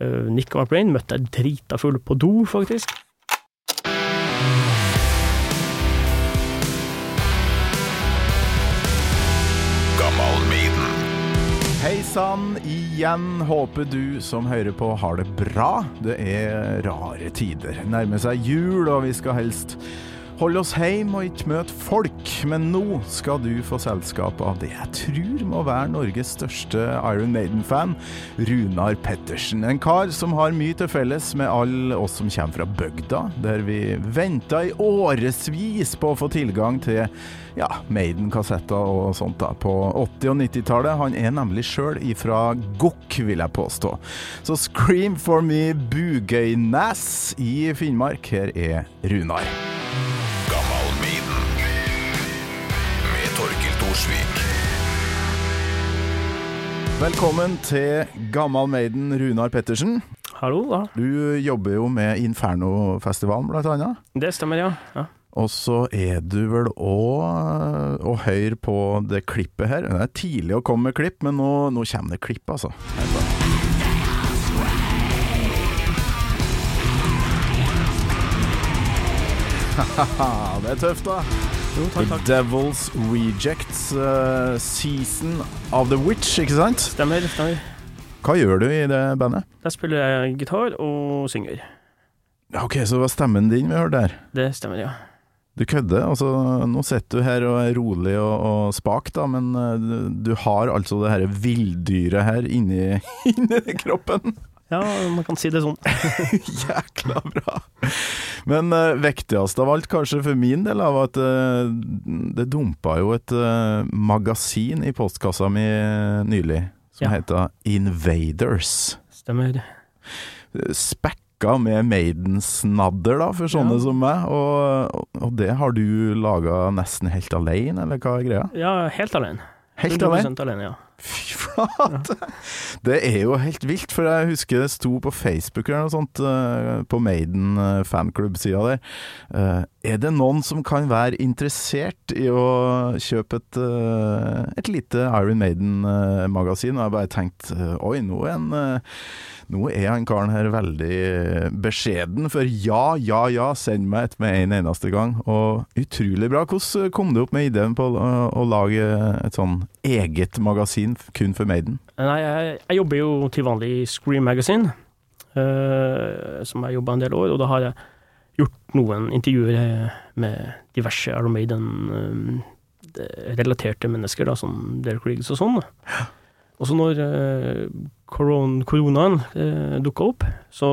Uh, Nick og møtte jeg drita full på do, faktisk. Hei sann igjen. Håper du som hører på har det bra. Det er rare tider. Nærmer seg jul, og vi skal helst holde oss hjemme og ikke møte folk. Men nå skal du få selskap av det jeg tror må være Norges største Iron Maiden-fan, Runar Pettersen. En kar som har mye til felles med alle oss som kommer fra bygda, der vi venta i årevis på å få tilgang til ja, Maiden-kassetter og sånt da, på 80- og 90-tallet. Han er nemlig sjøl ifra Gokk, vil jeg påstå. Så Scream for me Bugøynes i Finnmark. Her er Runar. Velkommen til Gammal Maiden, Runar Pettersen. Hallo, da. Du jobber jo med Infernofestivalen, blant annet. Det stemmer, ja. ja. Og så er du vel òg og høre på det klippet her. Det er tidlig å komme med klipp, men nå, nå kommer det klipp, altså. Det er tøft, da. Jo, takk, The. Devil's Rejects uh, Season of the Witch, ikke sant? Stemmer, stemmer. Hva gjør du i det bandet? Der spiller jeg gitar og synger. Ok, så det var stemmen din vi hørte der. Det stemmer, ja. Du kødder. Altså, nå sitter du her og er rolig og, og spak, da, men eh, du, du har altså det her villdyret her inni, inni kroppen. Ja, man kan si det sånn. Jækla bra. Men uh, viktigst av alt, kanskje for min del, var at uh, det dumpa jo et uh, magasin i postkassa mi nylig, som Ja. heter Invaders. Stemmer. Spekka med Maiden-snadder, da, for sånne Ja. som meg. Og, og det har du laga nesten helt alene, eller hva er greia? Ja, helt alene. Helt 100% alene? alene, ja. Fy flate! Det er jo helt vilt, for jeg husker det sto på Facebook eller noe sånt, eh, på Maiden eh, fanklubb-sida der. Er det noen som kan være interessert i å kjøpe et, eh, et lite Iron Maiden-magasin? Og jeg bare tenkte eh, oi, nå er, han, eh, nå er han karen her veldig beskjeden, for ja, ja, ja, send meg et med en eneste gang. Og utrolig bra. Hvordan kom du opp med ideen på å, å lage et sånn eget magasin kun for Maiden? Nei, jeg, jeg jobber jo til vanlig i Scream Magazine, uh, som jeg jobba en del år, og da har jeg gjort noen intervjuer eh, med diverse Iron Maiden-relaterte mennesker, da, som Derek Riggs og sånn. Og så når eh, koron koronaen eh, dukka opp, så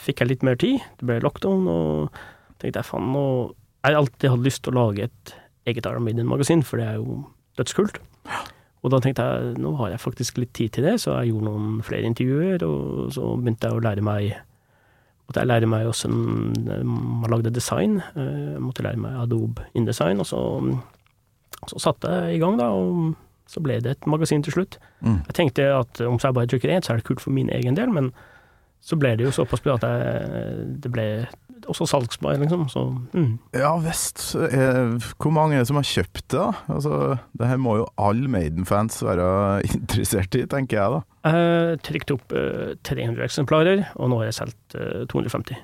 fikk jeg litt mer tid. Det ble lockdown, og tenkte jeg faen, nå Jeg har alltid hatt lyst til å lage et eget Iron Maiden-magasin, for det er jo dødskult. Og da tenkte jeg nå har jeg faktisk litt tid til det, så jeg gjorde noen flere intervjuer, og så begynte jeg å lære meg måtte jeg lære meg hvordan man lagde design. Eh, Jeg måtte lære meg Adobe InDesign, og så, så satte jeg i gang, da, og så ble det et magasin til slutt. Mm. Jeg tenkte at om så jeg bare trykker én, så er det kult for min egen del, men så ble det jo såpass bra at jeg, det ble også salgsbar, liksom. Så mm. Ja visst. Eh, Hvor mange er det som har kjøpt det? da? Altså, det her må jo alle Maiden-fans være interessert i, tenker jeg da. Jeg trykte opp eh, 300 eksemplarer, og nå har jeg solgt eh, 250.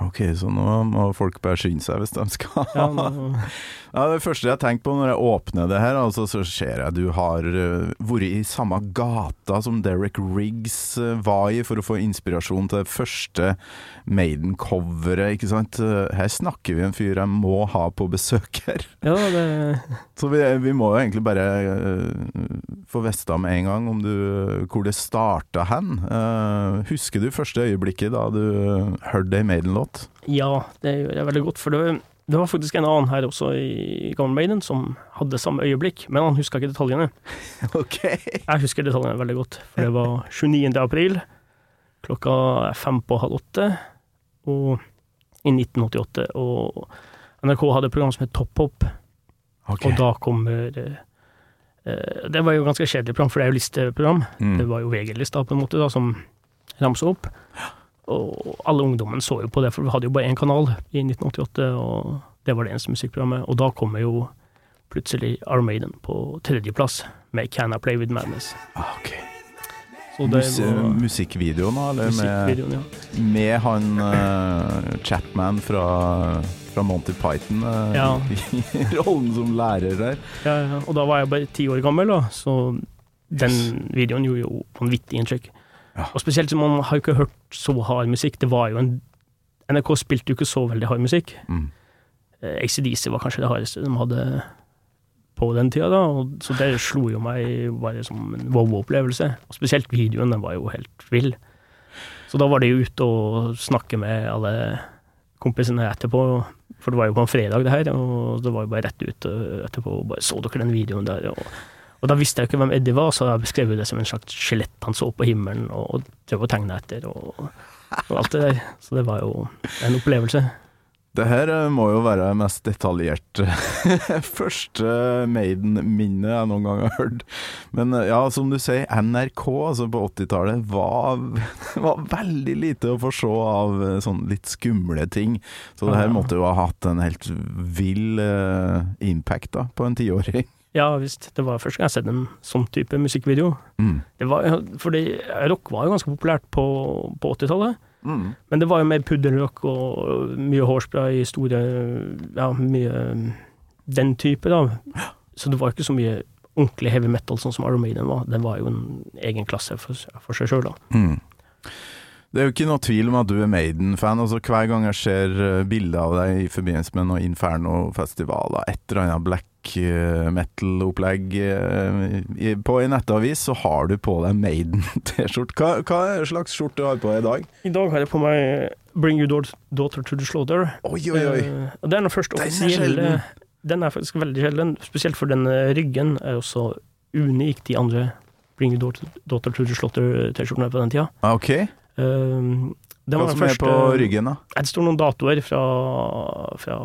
Ok, så nå må folk bare skynde seg hvis de skal Ja, Ja, Det første jeg tenker på når jeg åpner det her, altså, så ser jeg du har uh, vært i samme gata som Derek Riggs uh, var i for å få inspirasjon til det første Maiden-coveret, ikke sant. Uh, her snakker vi en fyr jeg må ha på besøk her. ja, det Så vi, vi må jo egentlig bare uh, få vite med en gang om du, hvor det starta hen. Husker du første øyeblikket da du hørte ei Maiden-låt? Ja, det gjør jeg veldig godt, for det, det var faktisk en annen her også i Gamle Maiden som hadde samme øyeblikk, men han huska ikke detaljene. Ok. Jeg husker detaljene veldig godt, for det var 29. april, klokka er fem på halv åtte, og i 1988, og NRK hadde et program som het Topphop, okay. Og da kommer eh, Det var jo ganske kjedelig program, for det er jo listeprogram. Mm. Det var jo VG-lista på en måte da, som ramsa opp. Og alle ungdommen så jo på det, for vi hadde jo bare én kanal i 1988, og det var det eneste musikkprogrammet. Og da kommer jo plutselig Armaden på tredjeplass med Can I Play With Madness. Ah, Ok. Så Så det Mus var musikkvideoen, da? Eller med, musikkvideoen, ja. med han uh, Chapman fra, fra Monty Python uh, Ja. i rollen som lærer der. Ja, ja. Og da var jeg bare ti år gammel, da, så den videoen gjorde jo vanvittig inntrykk. Ja. Og spesielt som man har jo ikke hørt så hard musikk. Det var jo en NRK spilte jo ikke så veldig hard musikk. Mm. Eh, ACDC var kanskje det hardeste de hadde på den tida, da, og, så det slo jo meg bare som en wow-opplevelse. Og spesielt videoen, den var jo helt vill. Så da var det jo ute og snakke med alle kompisene etterpå, for det var jo på en fredag det her, og det var jo bare rett ut eh, etterpå og bare så dere den videoen der, og, og da visste jeg ikke hvem Eddie var, så jeg beskrev det som en slags skjelett han så på himmelen, og, og drev og tegna etter, og, og alt det der. Så det var jo en opplevelse. Det her eh, må jo være det mest detaljerte første Maiden-minnet jeg noen gang har hørt. Men eh, ja, som du sier, NRK altså på 80-tallet var, var veldig lite å få se av eh, sånn litt skumle ting. Så det her måtte jo ha hatt en helt vill eh, impact da, på en tiåring. Ja visst, det var første gang jeg har sett en sånn type musikkvideo. Mm. Det var, fordi rock var jo ganske populært på, på 80-tallet. Mm. Men det var jo mer puddelrock og mye hårspray, store Ja, mye den type, da. Så det var ikke så mye ordentlig heavy metal sånn som Iron Maiden var. Den var jo en egen klasse for, for seg sjøl, da. Mm. Det er jo ikke noe tvil om at du er Maiden-fan. Altså, hver gang jeg ser eh, bilder av deg i forbindelse med noen Inferno-festivaler, et eller annet black eh, metal-opplegg eh, i- på en nettavis, så har du på deg Maiden-T-skjorte. Hva, hva slags skjorte du har på i dag? I dag har jeg på meg Bring Your Daughter to the Slaughter. Oi, oi, oi. Eh, det er den er offisielle. Den er faktisk veldig sjelden, spesielt for den ryggen er også så unik de andre Bring Your Daughter, to the Slaughter-T-skjortene på den tida. Okay. Ok, Um, det hva var som er på ryggen da? Det står noen datoer fra, fra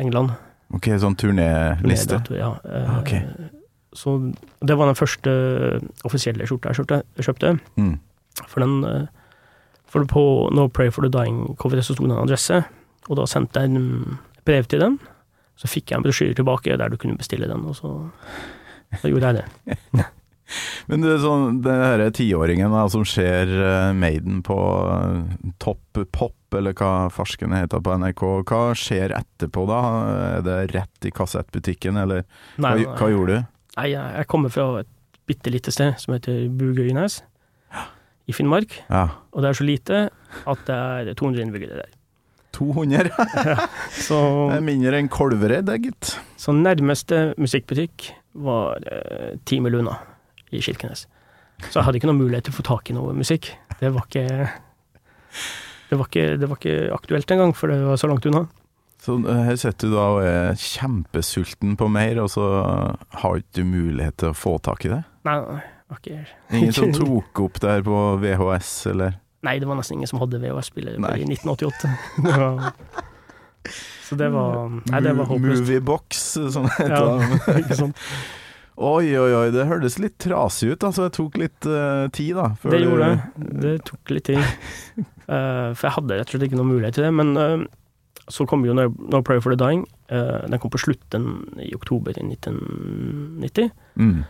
England. Ok, sånn turnéliste. Ja. Eh, okay. Så det var den første offisielle skjorta jeg kjøpte. Mm. For den eh, For på No Pray for the Dying-coveret så sto det en adresse, og da sendte jeg en brev til den. Så fikk jeg en brosjyre tilbake der du kunne bestille den, og så, så gjorde jeg det. Men det sånn, den her tiåringen som ser eh, Maiden på eh, Topp Pop, eller hva farsken heter på NRK, hva skjer etterpå da? Er det rett i kassettbutikken, eller Nei, hva gjorde du? nei, jeg kommer fra et bitte lite sted som heter Bugøynes i Finnmark. Ja, Og det er så lite at det er 200 innbyggere der. 200? Så, Det er mindre enn Kolvereid, gitt. så nærmeste musikkbutikk var eh, ti mil unna, i Kirkenes. Så jeg hadde ikke noen mulighet til å få tak i noe musikk. Det var ikke det var ikke, det var ikke aktuelt engang, for det var så langt unna. Så eh, her sitter du da og er kjempesulten på mer, og så har ikke du mulighet til å få tak i det? Nei, nei, det var ikke Ingen som tok opp der på VHS, eller? Nei, det var nesten ingen som hadde VHS-spiller i 1988. Det var- Så det var Nei, det var håpløst. Moviebox, som det Ja, heter. ikke sant. Oi, oi, oi, det hørtes litt trasig ut, altså. Det tok litt uh, tid, da. Det du- gjorde det. Det tok litt tid. uh, for jeg hadde rett og slett ikke noen mulighet til det. Men uh, så kom jo No, no Prayer for the Dying. Den kom på slutten i oktober i 1990. Mm.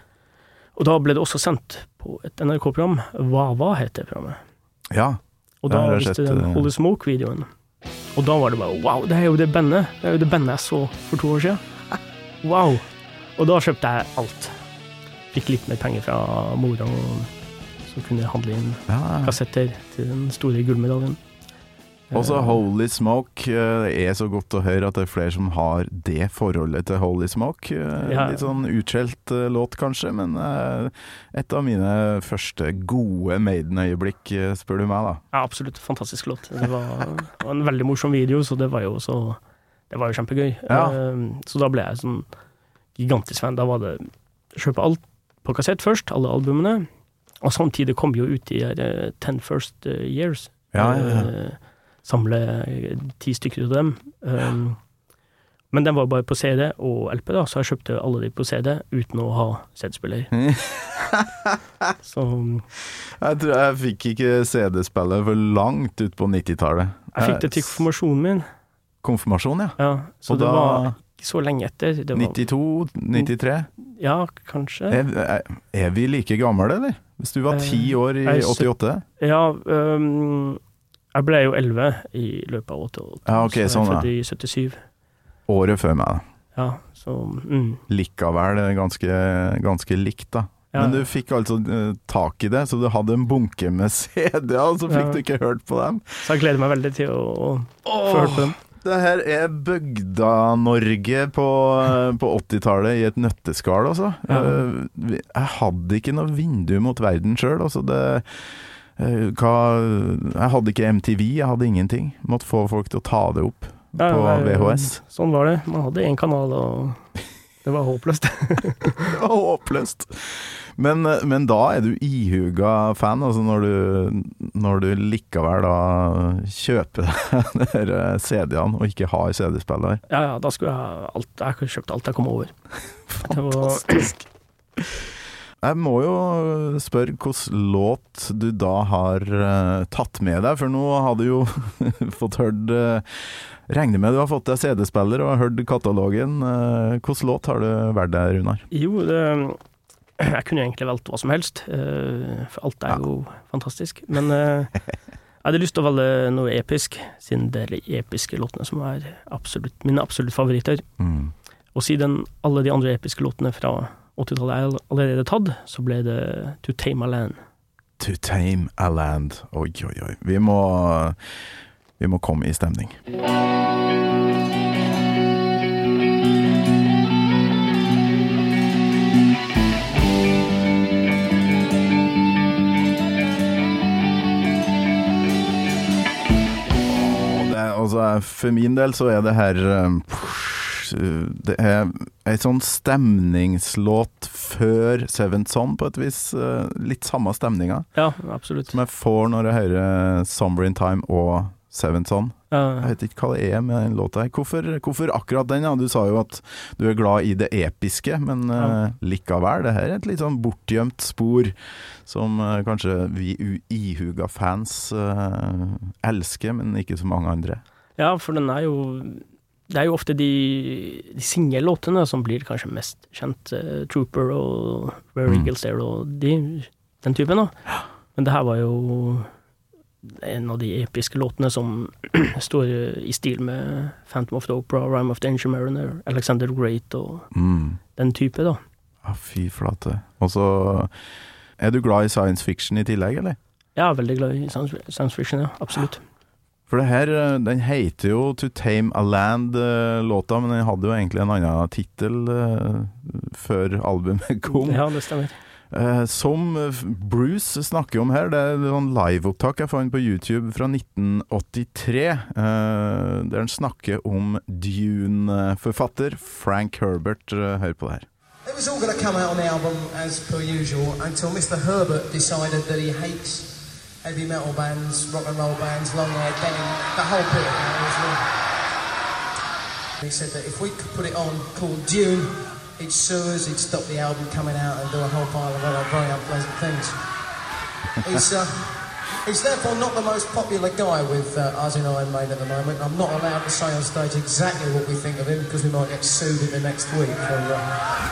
Og da ble det også sendt på et NRK-program. Wawa het det programmet? Ja. Og da viste sett, den. Holy Smoke-videoen. Og da var det bare wow, det er jo det bandet. Det er jo det bandet jeg så for to år siden. Wow. Og da kjøpte jeg alt. Fikk litt mer penger fra mora, som kunne handle inn ja. kassetter til den store gullmedaljen. Også Holy Smoke. eh, Det er så godt å høre at det er flere som har det forholdet til Holy Smoke. Eh, Ja. Litt sånn utskjelt eh, låt, kanskje, men et av mine første gode Maiden-øyeblikk, spør du meg, da. Ja, absolutt. Fantastisk låt. Det var, en veldig morsom video, så det var jo så Det var jo kjempegøy. Ja. Så da ble jeg sånn gigantisk fan. Da var det kjøpe alt på kassett først, alle albumene. Og samtidig kom jo ut de her eh, Ten First eh, Years. Ja, ja, ja. Eh, Samle ti stykker av dem. Um, men den var bare på CD og LP, da, så jeg kjøpte alle de på CD uten å ha CD-spiller. så Jeg tror jeg fikk ikke CD-spillet for langt ut på 90-tallet. jeg fikk det til konfirmasjonen min. Konfirmasjon, ja. Ja, så Og det da- var ikke så lenge etter. Det var, 92, 93. Ja, kanskje. Er, er- vi like gamle, eller? Hvis du var ti Eh, år i jeg er 88? Ja, um, jeg ble jo 11 i løpet av 88. Ja, ok, så jeg sånn, ja. født i 77. Året før meg, da. Ja, så mm, Likevel eh, ganske, ganske likt, da. ja. Men du fikk altså uh, tak i det, så du hadde en bunke med CD-er, og så fikk Ja. du ikke hørt på dem. Så jeg gleder meg veldig til å, å få hørt på dem. Det her er Bygda-Norge på, eh, på 80-tallet i et nøtteskall, altså. Eh, Jeg hadde ikke noe vindu mot verden sjøl, altså. Det eh, hva, Jeg hadde ikke MTV, jeg hadde ingenting. Måtte få folk til å ta det opp Ja, på VHS. Sånn var det. Man hadde én kanal, og det var håpløst. Det var håpløst. Men, men da er du ihuga fan, altså når du, når du likevel da kjøper de CD-ene og ikke har CD-spiller. Ja, ja, da skulle jeg alt Jeg kjøpt alt jeg kom over. Det var, Fantastisk. Jeg må jo spørre hvilken låt du da har uh, tatt med deg, for nå har du jo fått hørt uh, Regner med du har fått deg CD-spiller og har hørt katalogen. Uh, hvilken låt har du valgt deg, Runar? jo, det Jeg kunne egentlig valgt hva som helst, uh, for alt er jo fantastisk. Men jeg hadde lyst til å velge noe episk, siden det er de episke låtene som er absolutt, mine absolutt favoritter. Mm. Og siden alle de andre episke låtene fra 80-tallet er allerede tatt, så ble det To Tame a Land. To Tame a Land. Oi, oi, oi. Vi må, vi må komme i stemning. Altså, for min del så er det her um, Det er ei sånn stemningslåt før Seven Son, på et vis. eh, Litt samme stemninga Ja, absolutt. som jeg får når jeg hører Summer in Time og Seven Son. Jeg Ja, vet ikke hva det er med den låta her. Hvorfor, hvorfor akkurat den? Ja? Du sa jo at du er glad i det episke, men eh, likevel. Det her er et litt sånn bortgjemt spor som uh, kanskje vi ihuga fans uh, elsker, men ikke så mange andre. ja, for den er jo Det er jo ofte de, de singellåtene som blir kanskje mest kjent. Uh, Trooper og Rare Mm. Eagles There og de, den typen, da. Men det her var jo en av de episke låtene som står i stil med Phantom of the Opera, Rhyme of the Ancient Mariner, Alexander the Great og Mm. den type, da. Ja, fy flate. Og så er du glad i science fiction i tillegg, eller? Er veldig glad i science science fiction, ja. Absolutt. For det her, eh, den heter jo To Tame a Land, eh, låta, men den hadde jo egentlig en annen tittel eh, før albumet kom. Ja, det stemmer. Eh, som Bruce snakker om her, det er et sånn liveopptak jeg fant på YouTube fra 1983, eh, der han snakker om Dune-forfatter Frank Herbert. Hør på det her. It was all going to come out on the album as per usual until Mr. Herbert decided that he hates heavy metal bands, rock and roll bands, long hair, denim, the whole bit. He said that if we could put it on called Dune, he'd sue us, he'd stop the album coming out and do a whole pile of other very unpleasant things. He's, uh, he's therefore not the most popular guy with uh, us in Iron Maiden at the moment. I'm not allowed to say on stage exactly what we think of him because we might get sued in the next week for uh,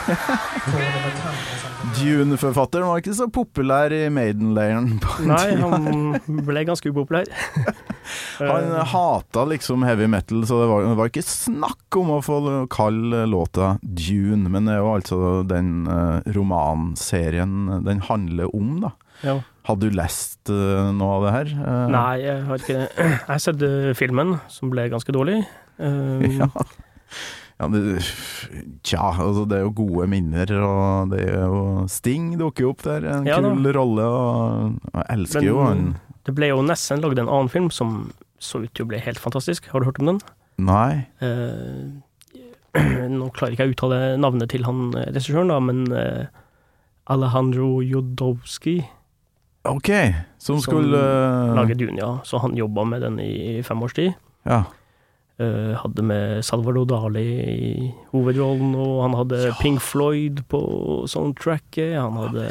calling him a cunt. Dune-forfatteren var ikke så populær i Maiden-leiren. Nei, han ble ganske upopulær. Han Eh, hata liksom heavy metal, så det var, det var ikke snakk om å få kalle låta Dune, men det er jo altså den eh, romanserien den handler om, da. ja. Hadde du lest eh, noe av det her? Eh, Nei, jeg har ikke det. Jeg har sett eh, filmen, som ble ganske dårlig. Um, Ja. ja det, tja, altså det er jo gode minner, og det er jo Sting dukker jo opp der. En Ja da. kul rolle, og jeg elsker Men- jo han. Det ble jo nesten lagd en annen film som så ut til å bli helt fantastisk. Har du hørt om den? Nei. Eh, nå klarer ikke jeg å uttale navnet til han regissøren, da, men Alejandro Jodowski OK, som, skulle eh, lager Dunia. Så han jobba med den i fem års tid. Ja. Eh, hadde med Salvador Dali i hovedrollen, og han hadde Pink Floyd på soundtracket. Han hadde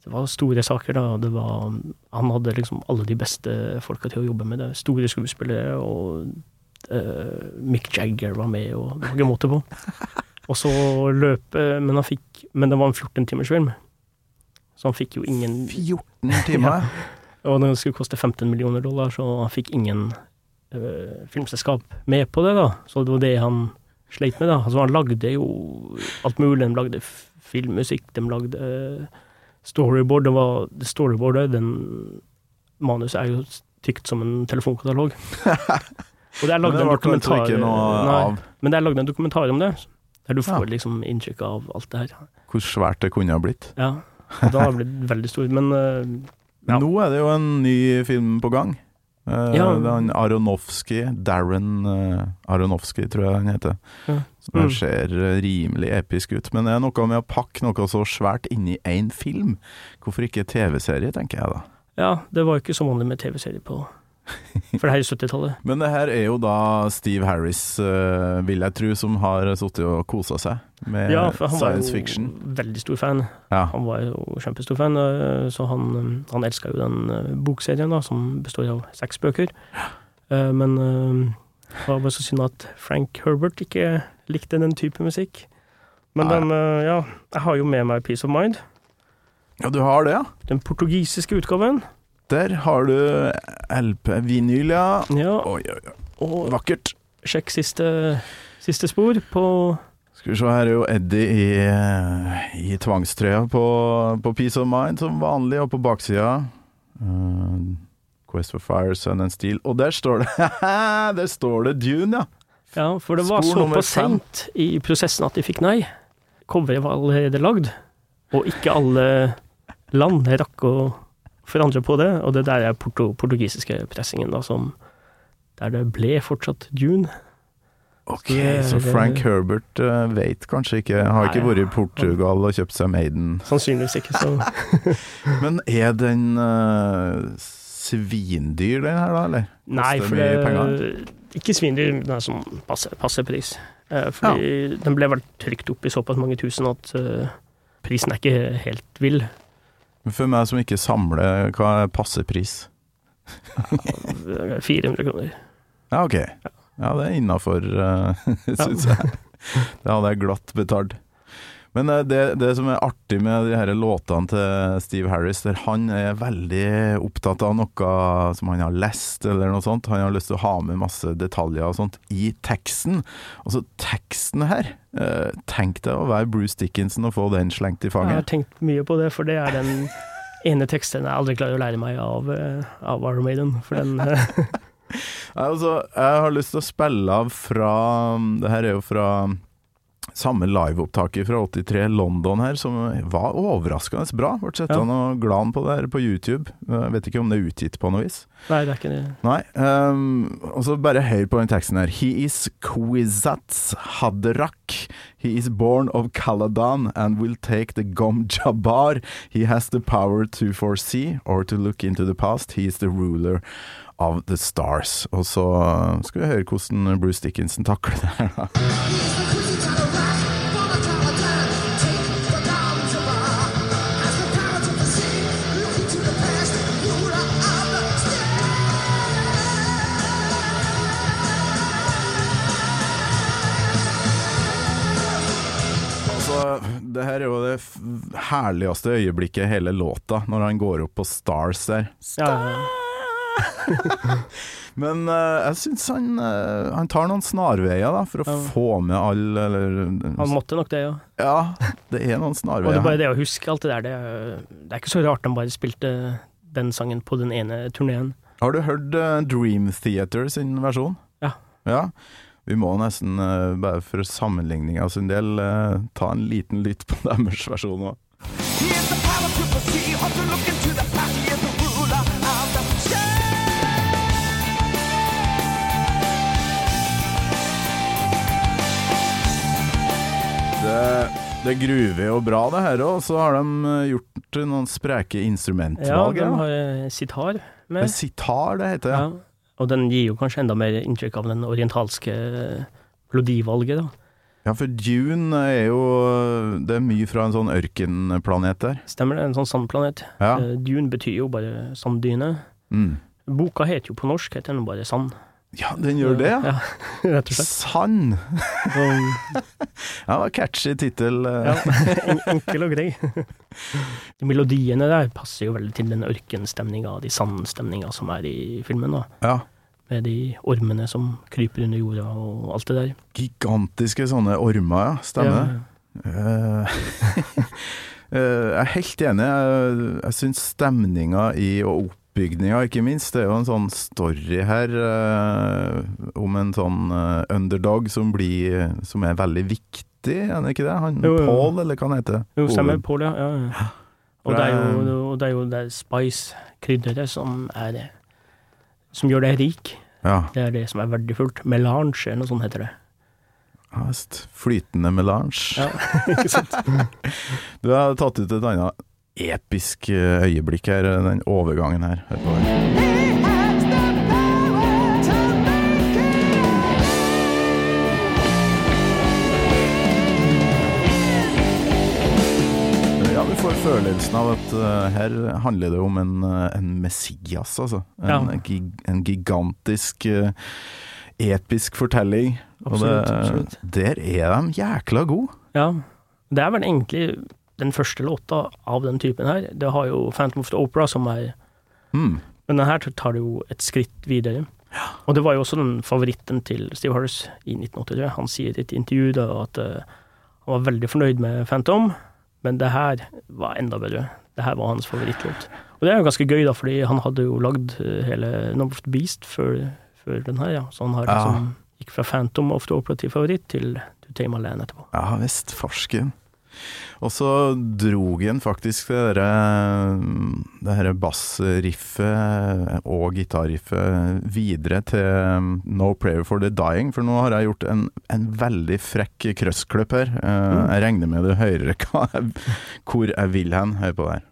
Det var store saker, da. Det var, han hadde liksom alle de beste folka til å jobbe med det. Store skuespillere, og uh, Mick Jagger var med, og det var ikke måte på. Og så løpe Men han fikk Men det var en 14 timers film. Så han fikk jo ingen 14 timer? Og når det skulle koste 15 millioner dollar, så han fikk ingen øh, filmselskap med på det, da. Så det var det han sleit med, da. Altså, han lagde jo alt mulig. De lagde filmmusikk, de lagde øh, storyboard. Det var storyboardet, den manuset er jo tykt som en telefonkatalog. Og det er Men lagd en dokumentar Nei, Men en dokumentar om det, der du får Ja. liksom inntrykk av alt det her. hvor svært det kunne ha blitt. Ja. Og da har det blitt veldig stor. Men øh, Ja. Nå er det jo en ny film på gang. Uh, Ja. Det er han Aronofsky, Darren uh, Aronofsky, tror jeg han heter. Ja. Mm. ser eh, rimelig episk ut. Men det er noe med å pakke noe så svært inn i én film. Hvorfor ikke TV-serie, tenker jeg da. ja, det var jo ikke så vanlig med TV-serie på For det her er 70-tallet. Men det her er jo da Steve Harris, eh, vil jeg tro, som har sittet og kosa seg med Ja, for han var science jo fiction. veldig stor fan. Ja. Han var jo kjempestor fan, øh, så han, øh, han elska jo den bokserien, da, som består av seks bøker. Eh, Men det var bare så synd at Frank Herbert ikke likte den type musikk. Men den, ja, jeg har jo med meg Peace of Mind. ja, du har det, ja? Den portugisiske utgaven. Der har du LP-vinyl, ja. Ja, Oi, oi, oi. og Vakkert. sjekk siste, siste spor på Skal vi se, her er jo Eddie i, i tvangstrøya på, på Peace of Mind som vanlig, og på baksida uh, Quest for Fire, Sun and Steel. Og der står det Der står det Dune, ja! Ja, for det var Spor såpass sent i prosessen at de fikk nei. Coveret var allerede lagd, og ikke alle land rakk å forandre på det. Og det der er porto, portugisiske pressingen, da, som Der det ble fortsatt Dune. Ok, Det- så det- Frank Herbert uh, vet kanskje ikke Har ikke vært i Portugal og kjøpt seg Maiden. Sannsynligvis ikke, så Men er den uh, svindyr, den her, da? eller? Nei, for det penger? Ikke svindyr, men er sånn passe, passe pris. Uh, fordi den ble vel trykt opp i såpass mange tusen at uh, prisen er ikke helt vill. For meg som ikke samler, hva er passe pris? 400 kroner. Ja, ok. Ja, det er innafor, uh, syns jeg. Det hadde jeg glatt betalt. Men eh, det, det som er artig med de her låtene til Steve Harris, der han er veldig opptatt av noe som han har lest, eller noe sånt. Han har lyst til å ha med masse detaljer og sånt i teksten. Altså, teksten her eh, Tenk deg å være Bruce Dickinson og få den slengt i fanget. Jeg har tenkt mye på det, for det er den ene teksten jeg aldri klarer å lære meg av, eh, av Iron Maiden. For den Altså, jeg har lyst til å spille av fra Det her er jo fra samme liveopptaket fra 83 London her, som var overraskende bra. Ble sett Ja. noe og glad på det her på YouTube. Jeg vet ikke om det er utgitt på noe vis. Nei, det er ikke det. Nei. um, og så bare hør på den teksten her. He is Kwizats Haderach. He is born of Caladan and will take the Gom Jabbar. He has the power to foresee or to look into the past. He is the ruler of the stars. Og så skal vi høre hvordan Bruce Dickinson takler det her, da. Altså, det her er jo det herligste øyeblikket i hele låta, når han går opp på Stars der. Ja. Men uh, jeg syns han, uh, han tar noen snarveier da, for å Ja. få med alle eller, Han måtte nok det, ja. Ja, det er noen Og det snarveier. bare det å huske alt det der, det, det er ikke så rart han bare spilte den sangen på den ene turneen. Har du hørt uh, Dream Theater sin versjon? Ja. ja. Vi må nesten, eh, bare for sammenligninga sin del, eh, ta en liten lytt på deres versjon òg. Det, det gruver jo bra, det her òg. Så har de eh, gjort noen spreke Ja, de har eh, sitar Det med. er sitar, det heter. Ja. Ja. Og den gir jo kanskje enda mer inntrykk av den orientalske melodivalget, da. ja, for Dune er jo Det er mye fra en sånn ørkenplanet der. Stemmer det? En sånn sandplanet. Ja. Eh, Dune betyr jo bare sanddyne. Mm. Boka heter jo på norsk heter den bare Sand. Ja, den gjør det, ja. Ja, rett og slett. Sann! Ja, det var catchy tittel. eh. ja, enkel og grei. De melodiene der passer jo veldig til den ørkenstemninga, de sandstemninga som er i filmen. da. Ja. Med de ormene som kryper under jorda og alt det der. Gigantiske sånne ormer, ja. Stemmer. Ja, Eh, eh, jeg er helt enig. Jeg, jeg syns stemninga i og oppbygninga, ikke minst, det er jo en sånn story her eh, om en sånn eh, underdog som blir Som er veldig viktig, er det ikke det? Han Jo, jo. Paul, eller hva han heter? Jo, stemmer. Paul, ja. ja. ja. Og det er jo, det- og det er jo det spice-krydderet som er Som gjør deg rik. Ja, Det er det som er verdifullt. Melange, eller noe sånt heter det. ja. Flytende melange. Ja, ikke sant? Du har tatt ut et annet episk eh, øyeblikk her, den overgangen her. Hør på den. Ja, du får følelsen av at uh, her handler det om en, eh, en Messias, altså. En, Ja. en gigantisk, uh, episk fortelling. Og det, Absolutt, absolutt. der er de jækla gode. Ja. Det er vel egentlig den første låta av den typen her. Det har jo Phantom of the Opera som er mm. Men den her tar det jo et skritt videre. Og det var jo også den favoritten til Steve Harris i 1983. Han sier i et intervju da at uh, han var veldig fornøyd med Phantom, men det her var enda bedre. Det her var hans favorittlåt. Og det er jo ganske gøy, da, fordi han hadde jo lagd eh, hele Number of the Beast før, før den her, ja. Så han har Ja. liksom gikk fra Phantom of the Opera til favoritt til To Tame Land etterpå. Ja visst, farsken. Og så drog han faktisk det derre bassriffet og gitarriffet videre til No Prayer for the Dying, for nå har jeg gjort en, en veldig frekk krøssklipp her. Eh, Jeg regner med du hører hva jeg, hvor jeg vil hen. Hør på det her.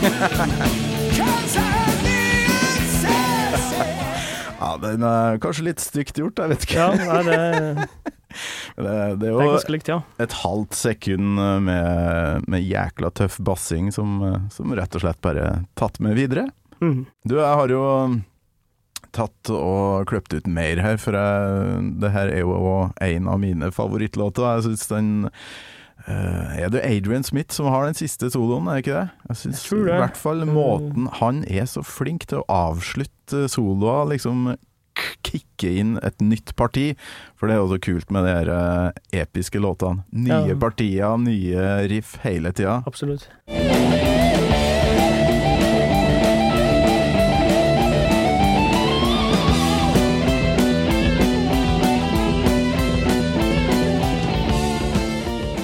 den er kanskje litt stygt gjort, jeg vet ikke. Ja, nei, det, Det, det er det er likt, ja. et halvt sekund med, med jækla tøff bassing som, som rett og slett bare tatt med videre. Mm. Du, jeg har jo tatt og kløpt ut mer her, for jeg, det her er jo en av mine favorittlåter. Jeg synes den uh, Er det Adrian Smith som har den siste soloen, er det ikke det? Jeg tror det. i hvert fall måten Han er så flink til å avslutte soloer, liksom kicke inn et nytt parti. For det er jo så kult med de eh, episke låtene. Nye Ja. partier, nye riff hele tida. Absolutt.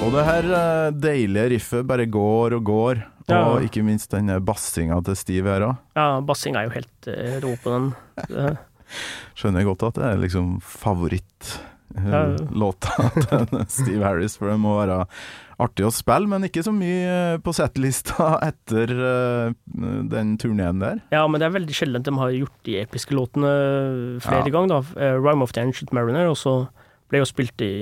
Og det her eh, deilige riffet bare går og går, Ja. og ikke minst den bassinga til Steve her òg. Ja, bassinga er jo helt eh, rå på den. Skjønner jeg godt at det er liksom favorittlåta Ja. til Steve Harris, for det må være artig å spille, men ikke så mye eh, på settlista etter eh, den turneen der. Ja, men det er veldig sjelden de har gjort de episke låtene flere Ja. ganger. da. Eh, Rhyme of the Ancient Mariner også ble jo spilt i,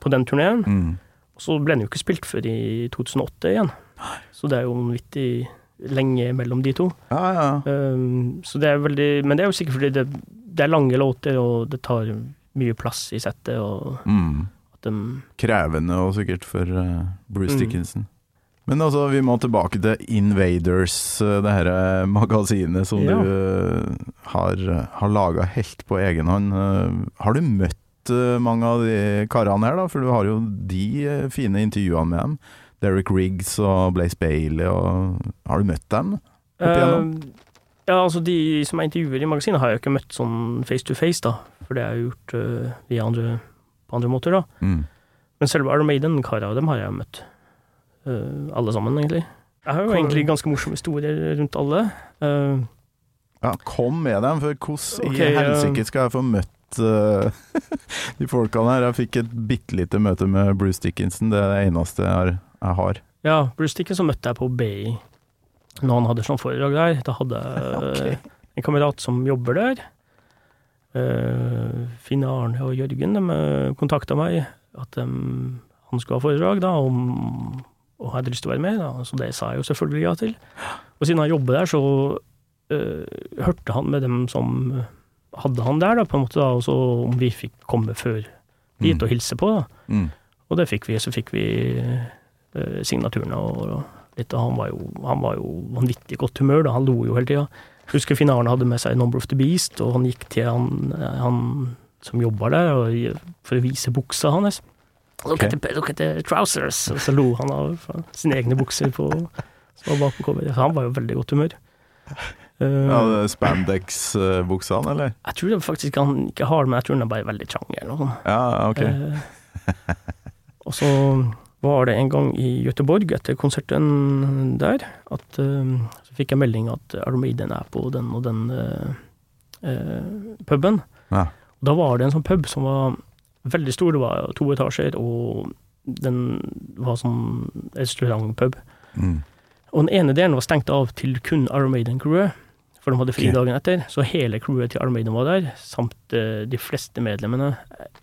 på den turneen. Mm. Og så ble den jo ikke spilt før i 2008 igjen. Så det er jo vanvittig lenge mellom de to. Ja, ja. Um, så det er veldig Men det er jo sikkert fordi det, det er lange låter, og det tar mye plass i settet, og Mm. at de Krevende og sikkert for uh, Bruce Mm. Dickinson. Men altså, vi må tilbake til Invaders, eh, det her magasinet som Ja. du eh, har, har laga helt på egen hånd. Eh, Har du møtt eh, mange av de karene her, da? For du har jo de eh, fine intervjuene med dem. Derek Riggs og Blaze Bailey og Har du møtt dem? Uh, ja, altså de som jeg intervjuer i magasinet, har jeg jo ikke møtt sånn face to face, da. For det er jo gjort uh, via andre, på andre måter, da. Mm. Men selve Iron Maiden-kara, dem har jeg møtt. Uh, alle sammen, egentlig. Jeg har jo Hvor- egentlig ganske morsomme historier rundt alle. Uh, Ja, kom med dem, for hvordan okay, i helsike skal jeg få møtt de folkene her? Jeg fikk et bitte lite møte med Bruce Dickinson, det er det eneste jeg har. Jeg har. ja, Bruce Dickinson møtte jeg på BI når han hadde sånn foredrag der. Da hadde jeg okay. en kamerat som jobber der. Uh, Finn Arne og Jørgen de kontakta meg. At de han skulle ha foredrag, da, om, og hadde lyst til å være med, da, så det sa jeg jo selvfølgelig ja til. Og siden han jobber der, så uh, hørte han med dem som hadde han der, da, på en måte, da, og så om vi fikk komme før dit Mm. og hilse på, da. Mm. Og det fikk vi, så fikk vi eh, signaturene og, og litt, og han var jo, han var jo vanvittig godt humør, da, han lo jo hele tida. Husker finalen hadde med seg Number of the Beast, og han gikk til han, han som jobba der, og, for å vise buksa hans. Look, okay. at the, look at the trousers! Og så lo han av sine egne bukser på, som var bak på coveret. Han var jo veldig godt humør. Uh, Ja, Spandex-buksa Spandex-buksene, eller? jeg tror det faktisk han ikke har det, men jeg tror han er bare veldig trang eller noe sånt. Ja, ok. Uh, og så var det en gang i Göteborg etter konserten der, at uh, så fikk jeg melding at Iron Maiden er på den og den uh, uh, puben. Ja. Da var det en sånn pub som var veldig stor, det var to etasjer, og den var sånn restaurantpub. Mm. Og den ene delen var stengt av til kun Iron Maiden-crewet, for de hadde fri dagen etter. Så hele crewet til Iron var der, samt eh, de fleste medlemmene.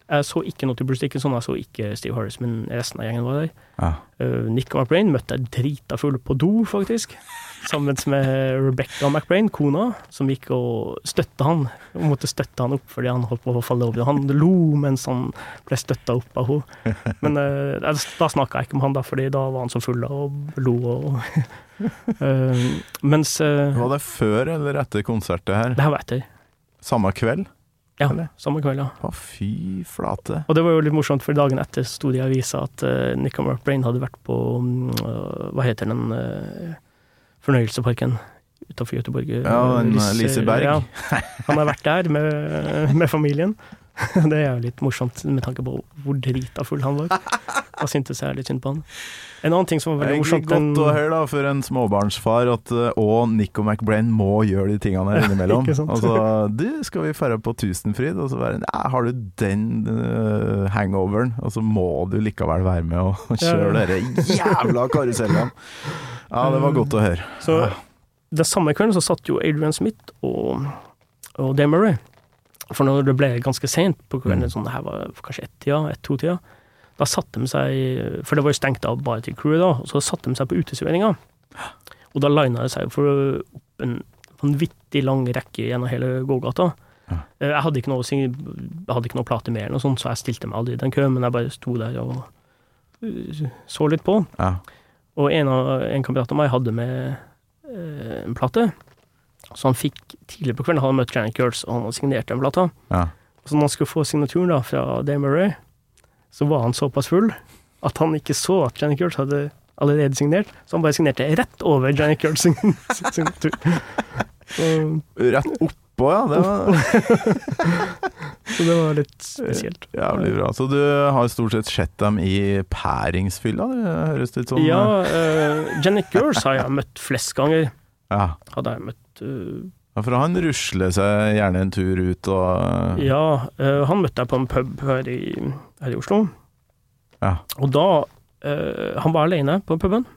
Jeg så ikke noe til Bruce Dickinson, jeg så ikke Steve Harris, men resten av gjengen var der. Ja. Uh, Nick McBrain møtte jeg drita full på do, faktisk. Sammen med Rebecca McBrain, kona, som gikk og støtta han. Hun måtte støtte han opp fordi han holdt på å falle over. Han lo mens han ble støtta opp av henne. Men eh, da snakka jeg ikke med han, da, fordi da var han så full og lo og Eh, Mens uh, Var det før eller etter konsertet her? Det her var etter. Samme kveld? Ja, Eller? samme kveld, ja. Å, fy flate. Og det var jo litt morsomt, for dagen etter sto det i avisa at uh, Nick Brain hadde vært på øh, Hva heter den uh, fornøyelsesparken utenfor Göteborg? Ja, Liseberg. Ja, han har vært der med, med familien. Det er jo litt morsomt med tanke på hvor drita full han var. Da syntes jeg litt synd på han. En annen ting som var Det veldig morsomt Det egentlig godt å høre da, for en småbarnsfar at eh, og Nico McBrain må gjøre de tingene her innimellom. Sant? Altså, du, skal vi dra på Tusenfryd? Og så være Nei, har du den uh, hangoveren? Og så må du likevel være med og kjøre Ja. dere jævla karusellene. Ja, det var godt å høre. Så den samme kvelden så satt jo Adrian Smith og, og Dave Murray. For når det ble ganske sent på kvelden, Mm. sånn det her var kanskje ett-tida, ett-to-tida, da satte de seg For det var jo stengt av bare til crewet, da, og så satte de seg på uteserveringa. Og da lina det seg for opp en vanvittig lang rekke gjennom hele gågata. Ja. Eh, Jeg hadde ikke noe, jeg hadde ikke noe plate med, eller noe sånt, så jeg stilte meg aldri i den køen, men jeg bare sto der og uh, så litt på. Ja. Og en, av, en kamerat av meg hadde med eh, en plate. Så han fikk tidlig på kvelden hadde han møtt Janet Girls, og han hadde signert den plata. Ja. Så når han skulle få signaturen da fra Dame Murray, så var han såpass full at han ikke så at Janet Girls hadde allerede signert, så han bare signerte rett over Janet Girls sin signatur. Så, Rett oppå, ja. Det var så det var litt spesielt. jævlig bra. Så du har stort sett sett dem i pæringsfylla, det høres det ut som? Ja, uh, Janet Girls har jeg møtt flest ganger. ja. Hadde jeg møtt eh, Ja, For han rusler seg gjerne en tur ut og Ja, eh, han møtte jeg på en pub her i, her i Oslo. Ja. Og da eh, Han var alene på puben.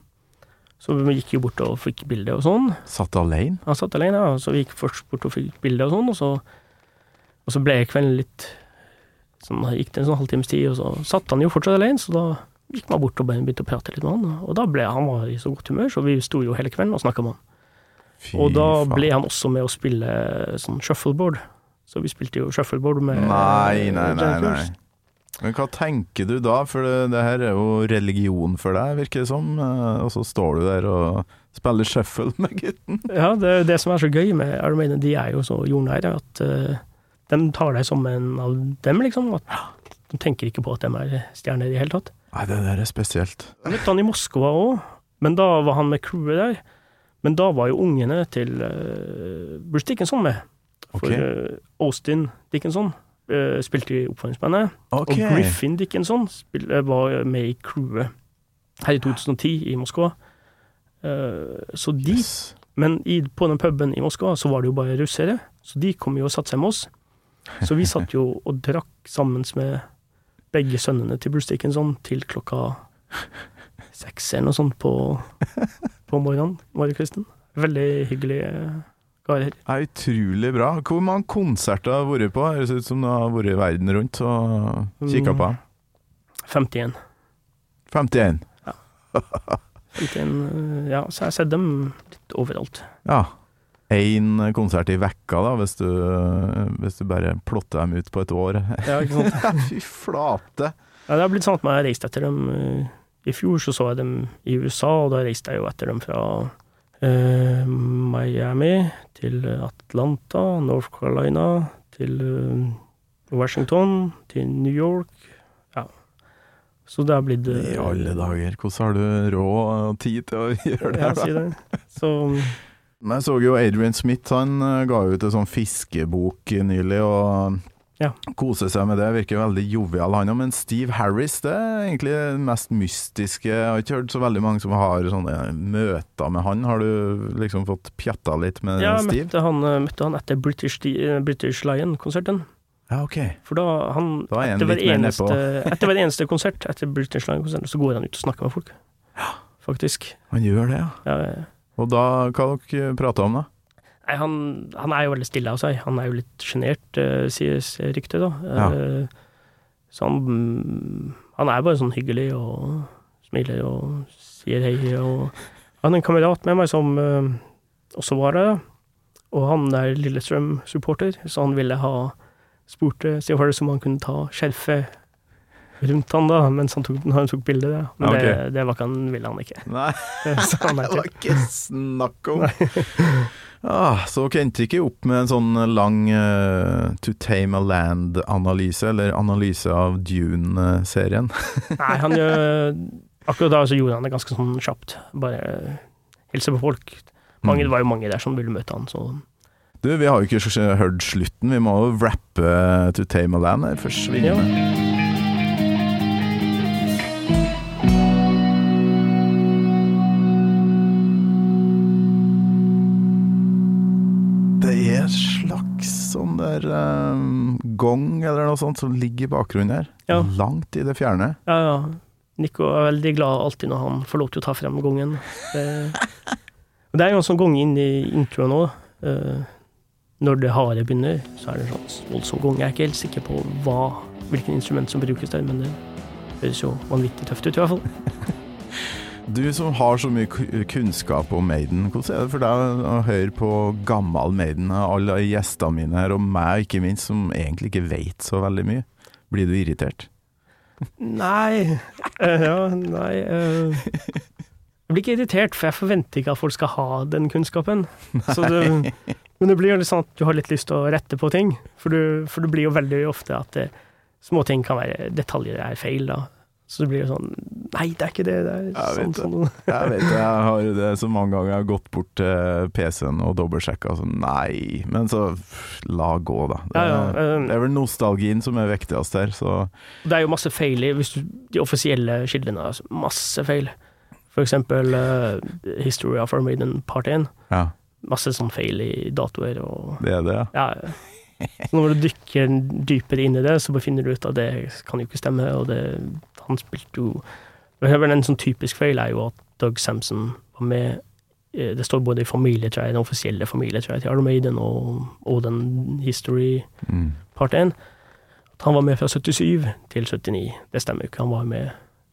Så vi gikk jo bort og fikk bilde og sånn. Satt alene? Han satt alene, ja. så vi gikk først bort og fikk bilde og sånn, og så, og så ble kvelden litt Sånn gikk det en sånn halvtimes tid, og så satt han jo fortsatt alene, så da gikk man bort og begynte å prate litt med han. Og da ble han var i så godt humør, så vi sto jo hele kvelden og snakka med han. Fy Og da ble han også med å spille sånn shuffleboard. Så vi spilte jo shuffleboard med Nei, nei, nei, nei. Men hva tenker du da? For det, det her er jo religion for deg, virker det som. Eh, Og så står du der og spiller shuffle med gutten. Ja, det er det som er så gøy med Armenia, de er jo så jordnære at uh, de tar deg som en av dem, liksom. At de tenker ikke på at de er stjerner i det hele tatt. Nei, det der er spesielt. Jeg møtte han i Moskva òg, men da var han med crewet der. Men da var jo ungene til uh, Bruce Dickinson med. For okay. eh, Austin Dickinson uh, spilte i oppfølgingsbandet. Okay. Og Griffin Dickinson spil, eh, var med i crewet her i 2010 i Moskva. Eh, så de Yes. Men i, på den puben i Moskva så var det jo bare russere, så de kom jo og satte seg med oss. Så vi satt jo og drakk sammen med begge sønnene til Bruce Dickinson til klokka seks eller noe sånt på, på morgenen, morgenkvisten. Veldig hyggelig karer. Er utrolig bra. Hvor mange konserter har du vært på? Høres ut som du har vært verden rundt og kikka på. 51. 51. 51, eh, ja, så jeg har sett dem litt overalt. Ja. Én konsert i vekka, da, hvis du, hvis du bare plotter dem ut på et år. Ja, ikke sant? Fy flate! Ja, det har blitt sånn at jeg har reist etter dem. I fjor så så jeg dem i USA, og da reiste jeg jo etter dem fra eh, Miami til Atlanta, North Carolina, til eh, Washington, til New York. Ja. Så det har blitt eh, I alle dager, hvordan har du råd og tid til å gjøre det? Ja, si det. Så Men jeg så jo Adrian Smith, han eh, ga ut en sånn fiskebok nylig, og Ja. koser seg med det. Virker veldig jovial, han òg. Men Steve Harris, det er egentlig det mest mystiske. Jeg har ikke hørt så veldig mange som har sånne møter med han. Har du liksom fått pjatta litt med ja, jeg Steve? møtte han, eh, møtte han etter British, eh, British Lion-konserten. Ja, ok. For da han Da er etter, hver eneste, etter hver eneste konsert, etter British Lion-konserten, så går han ut og snakker med folk. Ja. Faktisk. Han gjør det, ja. Ja, ja. Og da, hva dere prata om da? Nei, han, han er jo veldig stille av seg. Han er jo litt sjenert, uh, sies ryktet, da. Ja. Eh, så han, mm, han er bare sånn hyggelig og smiler og sier hei. Og jeg hadde en kamerat med meg som eh, også var da. og han er Lillestrøm-supporter, så han ville ha spurte Steve Harris om han kunne ta skjerfet rundt han da, mens han tok, han tok bildet. Men Ja, okay. det, det var ikke han, ville han ikke. Nei, han det var ikke. snakk om! Ah, så dere endte ikke opp med en sånn lang uh, To Tame a Land-analyse, eller analyse av Dune-serien? Nei, han gjør Akkurat da så gjorde han det ganske sånn kjapt. Bare hilse på folk. Mange, Det var jo mange der som ville møte han, så Du, vi har jo ikke hørt slutten, vi må jo rappe To Tame a Land her. først. Ja. Sånn der um, gong eller noe sånt som ligger i bakgrunnen her. Ja. Langt i det fjerne. Ja, ja. Nico er veldig glad alltid når han får lov til å ta frem gongen. Det, det er jo en sånn gong inn i introen òg. når det harde begynner, så er det en sånn voldsom gong. Jeg er ikke helt sikker på hva, hvilken instrument som brukes der, men det høres jo vanvittig tøft ut i hvert fall. Du som har så mye kunnskap om Maiden, hvordan er det for deg å høre på gammel Maiden? Alle gjestene mine her, og meg ikke minst, som egentlig ikke vet så veldig mye. Blir du irritert? Nei eh, Ja, nei eh, Jeg blir ikke irritert, for jeg forventer ikke at folk skal ha den kunnskapen. Så det, men det blir jo litt sånn at du har litt lyst til å rette på ting. For, du, for det blir jo veldig ofte at det, små ting kan være detaljer er feil, da. Så det blir jo sånn Nei, det er ikke det. Det er Jeg sånn, det. sånn. Jeg vet det, jeg har det så mange ganger. Jeg har gått bort til PC-en og dobbeltsjekka sånn, nei. Men så la gå, da. Det, Ja, ja, Um, det er vel nostalgien som er viktigst her, så Det er jo masse feil i du, de offisielle kildene. Altså, masse feil. For eksempel uh, History of Our Maiden Part 1. ja, Masse sånn feil i datoer og det er det. ja. Ja, så når du dykker dypere inn i det, så befinner du ut at det kan jo ikke stemme, og det, han spilte jo det er vel En sånn typisk feil er jo at Doug Samson var med eh, Det står både i familietreet, den offisielle familietreet til Iron Maiden og, og den History Mm. part 1. At han var med fra 77 til 79. Det stemmer jo ikke. Han var med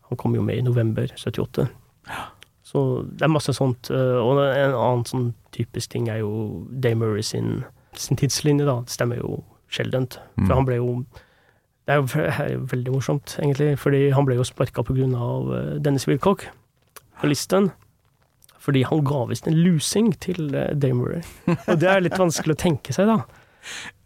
Han kom jo med i november 78. Ja. Så det er masse sånt. eh, Og en annen sånn typisk ting er jo Dave Murray sin, sin tidslinje, da. Det stemmer jo sjeldent. Mm. For han ble jo Det er jo ve- jo veldig morsomt, egentlig, fordi han ble jo sparka av eh, Dennis Wilcock listen. Fordi han ga visst en lusing til Dame Dave Murray. Og det er litt vanskelig å tenke seg, da.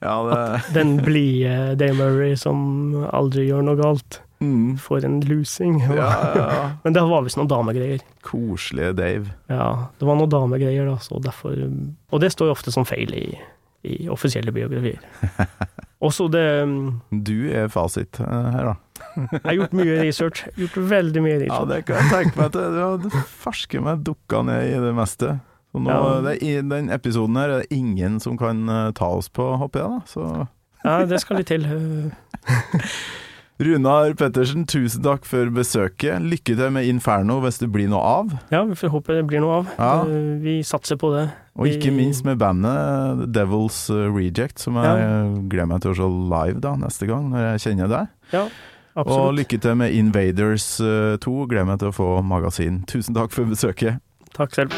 Ja, det At Den blide Dave Murray som aldri gjør noe galt, mm. får en lusing. ja, ja. Men det var visst noen damegreier. Koselige Dave. Ja, det var noen damegreier, da, så derfor Og det står jo ofte som feil i, i offisielle biografier. Også det um, Du er fasit eh, her, da. Jeg har gjort mye research. Gjort veldig mye research. Ja, det kan jeg tenke meg til. Du har farske meg dukka ned i det meste. Så nå, Ja. det, I den episoden her er det ingen som kan eh, ta oss på, håper jeg, da. Så Ja, det skal litt til. Runar Pettersen, tusen takk for besøket. Lykke til med Inferno hvis det blir noe av. Ja, vi får håpe det blir noe av. Ja. Uh, Vi satser på det. Og ikke minst med bandet Devil's Reject, som jeg gleder meg til å se live da neste gang, når jeg kjenner deg. Ja. absolutt. Og lykke til med Invaders eh, 2. Gleder meg til å få magasin. Tusen takk for besøket. Takk selv.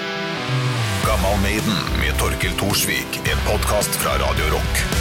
Gammal Maiden med Torkel Thorsvik, en podkast fra Radio Rock.